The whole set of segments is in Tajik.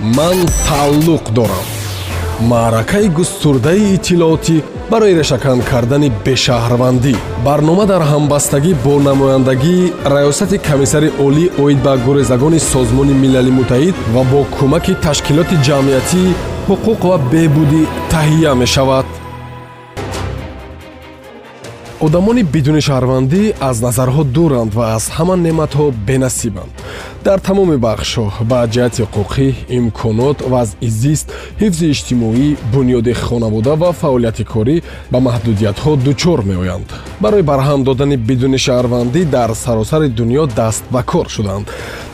ман тааллуқ дорам. Маъракаи густурдаи иттилоотӣ барои решакан кардани бешаҳрвандӣ. Барнома дар ҳамбастагӣ бо намояндагии раёсати комиссари олӣ оид ба гурезагони созмони милали муттаҳид ва бо кӯмаки ташкилоти ҷамъиятии ҳуқуқ ва беҳбудӣ таҳия мешавад одамони бидуни шаҳрвандӣ аз назарҳо дуранд ва аз ҳама неъматҳо бенасибанд. Дар тамоми бахшҳо ба ҷиҳати ҳуқуқӣ имконот вазъи зист ҳифзи иҷтимоӣ бунёди хонавода ва фаъолияти корӣ ба маҳдудиятҳо дучор меоянд. Барои барҳам додани бидуни шаҳрвандӣ дар саросари дунё даст ба кор шуданд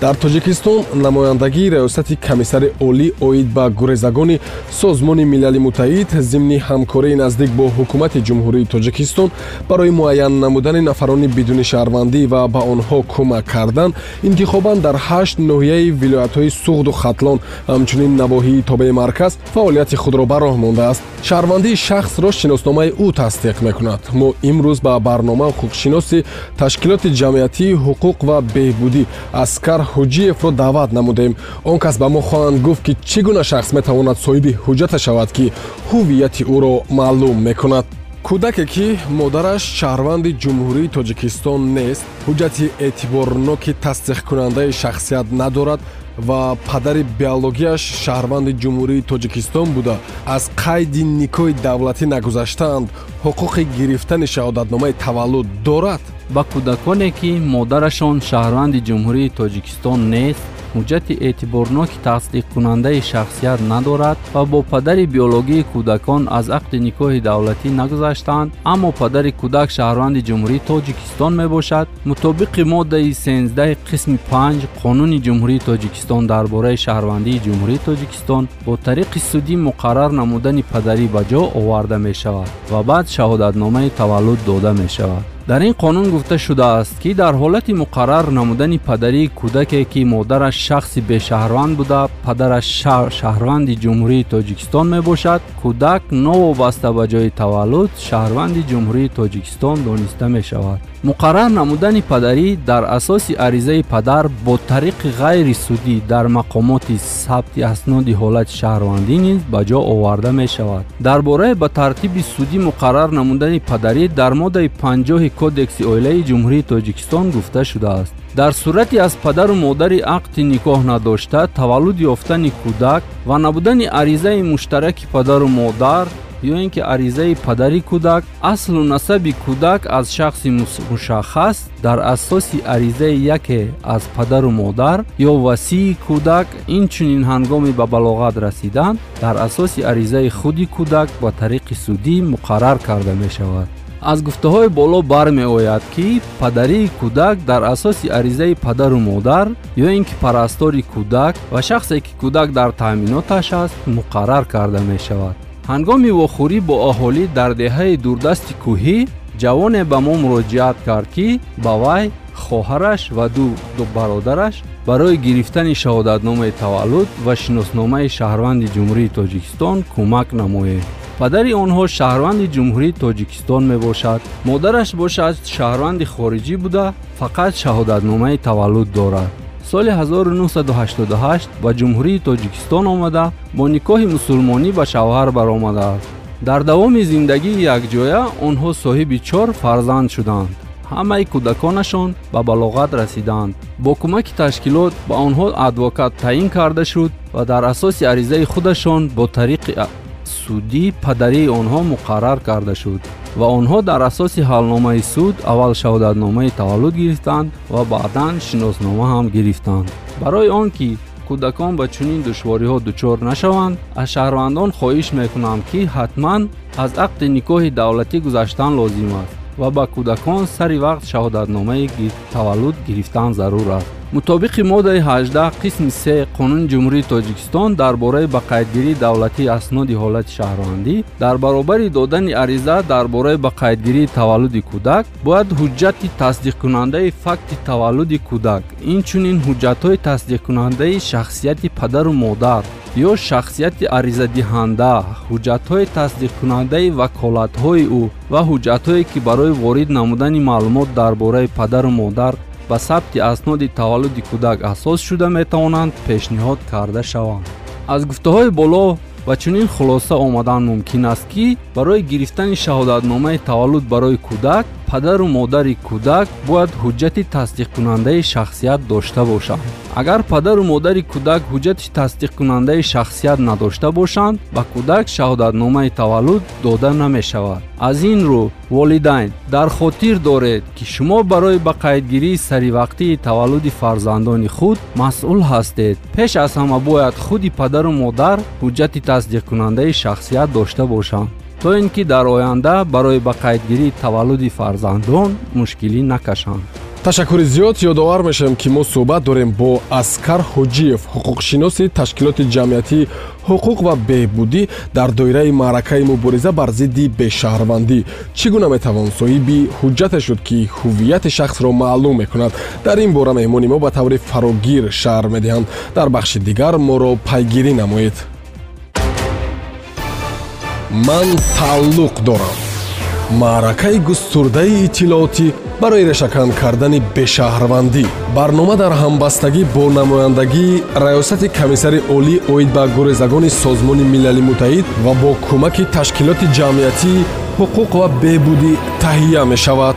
дар тоҷикистон намояндагии раёсати комиссари олӣ оид ба гурезагони созмони милали муттаҳид зимни ҳамкории наздик бо ҳукумати ҷумҳурии тоҷикистон барои муайян намудани нафарони бидуни шаҳрвандӣ ва ба онҳо кӯмак кардан интихобан дар ҳашт ноҳияи вилоятҳои суғду хатлон ҳамчунин навоҳии тобаи марказ фаъолияти худро ба роҳ мондааст. Шаҳрвандии шахсро шиносномаи ӯ тасдиқ мекунад. Мо имрӯз ба барнома ҳуқуқшиноси ташкилоти ҷамъиятии ҳуқуқ ва беҳбудӣ аскар ҳуҷиевро даъват намудем. Он кас ба мо хоҳанд гуфт ки чӣ гуна шахс метавонад соҳиби ҳуҷҷате шавад ки ҳуввияти ӯро маълум мекунад. Кӯдаке ки модараш шаҳрванди ҷумҳурии тоҷикистон нест ҳуҷҷати эътиборноки тасдиқкунандаи шахсият надорад ва падари биологияш шаҳрванди ҷумҳурии тоҷикистон буда. аз қайди никоҳи давлатӣ нагузаштаанд ҳуқуқи гирифтани шаҳодатномаи таваллуд дорад. Ба кӯдаконе ки модарашон шаҳрванди ҷумҳурии тоҷикистон нест ҳуҷҷати эътиборноки тасдиқкунандаи шахсият надорад ва бо падари биологии кӯдакон аз ақди никоҳи давлатӣ нагузаштаанд аммо падари кӯдак шаҳрванди ҷумҳурии тоҷикистон мебошад. Мутобиқи моддаи сенздаҳи қисми панҷ қонуни ҷумҳурии тоҷикистон дар бораи шаҳрвандии ҷумҳурии тоҷикистон бо тариқи судӣ муқаррар намудани падарӣ ба ҷо оварда мешавад ва баъд шаҳодатномаи таваллуд дода мешавад дар ин қонун гуфта шудааст ки дар ҳолати муқаррар намудани падарии кӯдаке ки модараш шахси бешаҳрванд буда падараш шаҳрванди ҷумҳурии тоҷикистон мебошад кӯдак новобаста ба ҷои таваллуд шаҳрванди ҷумҳурии тоҷикистон дониста мешавад. Муқаррар намудани падарӣ дар асоси аризаи падар бо тариқи ғайрисудӣ дар мақомоти сабти асноди ҳолати шаҳрвандӣ низ ба ҷо оварда мешавад. Дар бораи ба тартиби судӣ муқаррар намудани падарӣ дар моддаи панҷоҳи кодекси оилаи ҷумҳурии тоҷикистон гуфта шудааст. Дар сурати аз падару модари ақди никоҳ надошта таваллуд ёфтани кӯдак ва набудани аризаи муштараки падару модар ё ин ки аризаи падари кӯдак аслу насаби кӯдак аз шахси мушаххас дар асоси аризаи яке аз падару модар ё васии кӯдак инчунин ҳангоми ба балоғат расидан дар асоси аризаи худи кӯдак ба тариқи судӣ муқаррар карда мешавад аз гуфтаҳои боло бармеояд ки падарии кӯдак дар асоси аризаи падару модар ё ин ки парастори кӯдак ва шахсе ки кӯдак дар таъминоташ аст муқаррар карда мешавад. Ҳангоми вохӯрӣ бо аҳолӣ дар деҳаи дурдасти кӯҳӣ ҷавоне ба мо муроҷиат кард ки ба вай хоҳараш ва ду бародараш барои гирифтани шаҳодатномаи таваллуд ва шиносномаи шаҳрванди ҷумҳурии тоҷикистон кӯмак намоем падари онҳо шаҳрванди ҷумҳурии тоҷикистон мебошад. Модараш бошад шаҳрванди хориҷӣ буда фақат шаҳодатномаи таваллуд дорад. соли 1988 ба ҷумҳурии тоҷикистон омада бо никоҳи мусулмонӣ ба шавҳар баромадааст. Дар давоми зиндагии якҷоя онҳо соҳиби чор фарзанд шуданд. Ҳамаи кӯдаконашон ба балоғат расиданд. Бо кӯмаки ташкилот ба онҳо адвокат таъин карда шуд ва дар асоси аризаи худашон бо тариқи судӣ падарии онҳо муқаррар карда шуд ва онҳо дар асоси ҳалномаи суд аввал шаҳодатномаи таваллуд гирифтанд ва баъдан шиноснома ҳам гирифтанд. Барои он ки кӯдакон ба чунин душвориҳо дучор нашаванд аз шаҳрвандон хоҳиш мекунам ки ҳатман аз ақди никоҳи давлатӣ гузаштан лозим аст ва ба кӯдакон сари вақт шаҳодатномаи таваллуд гирифтан зарур аст мутобиқи моддаи 18 қисми се қонуни ҷумҳурии тоҷикистон дар бораи ба қайдгирии давлатии асноди ҳолати шаҳрвандӣ дар баробари додани ариза дар бораи ба қайдгирии таваллуди кӯдак бояд ҳуҷҷати тасдиқкунандаи факти таваллуди кӯдак инчунин ҳуҷҷатҳои тасдиқкунандаи шахсияти падару модар ё шахсияти аризадиҳанда ҳуҷҷатҳои тасдиқкунандаи ваколатҳои ӯ ва ҳуҷҷатҳое ки барои ворид намудани маълумот дар бораи падару модар ба сабти асноди таваллуди кӯдак асос шуда метавонанд пешниҳод карда шаванд. аз гуфтаҳои боло ва чунин хулоса омадан мумкин аст ки барои гирифтани шаҳодатномаи таваллуд барои кӯдак падару модари кӯдак бояд ҳуҷҷати тасдиқкунандаи шахсият дошта бошанд. Агар падару модари кӯдак ҳуҷҷати тасдиқкунандаи шахсият надошта бошанд ба кӯдак шаҳодатномаи таваллуд дода намешавад. Аз ин рӯ волидайн дар хотир доред ки шумо барои ба қайдгирии саривақтии таваллуди фарзандони худ масъул ҳастед. Пеш аз ҳама бояд худи падару модар ҳуҷҷати тасдиқкунандаи шахсият дошта бошанд то ин ки дар оянда барои ба қайдгирии таваллуди фарзандон мушкилӣ накашанд. Ташаккури зиёд ёдовар мешавем ки мо суҳбат дорем бо аскар ҳоҷиев ҳуқуқшиноси ташкилоти ҷамъияти ҳуқуқ ва беҳбудӣ дар доираи маъракаи мубориза бар зидди бешаҳрвандӣ. Чӣ гуна метавон? Соҳиби ҳуҷҷате шуд ки ҳуввияти шахсро маълум мекунад. Дар ин бора меҳмони мо ба таври фарогир шаҳр медиҳанд. Дар бахши дигар моро пайгирӣ намоед ман тааллуқ дорам. Маъракаи густурдаи иттилоотӣ барои решакан кардани бешаҳрвандӣ. Барнома дар ҳамбастагӣ бо намояндагии раёсати комиссари олӣ оид ба гурезагони созмони милали муттаҳид ва бо кӯмаки ташкилоти ҷамъиятии ҳуқуқ ва беҳбудӣ таҳия мешавад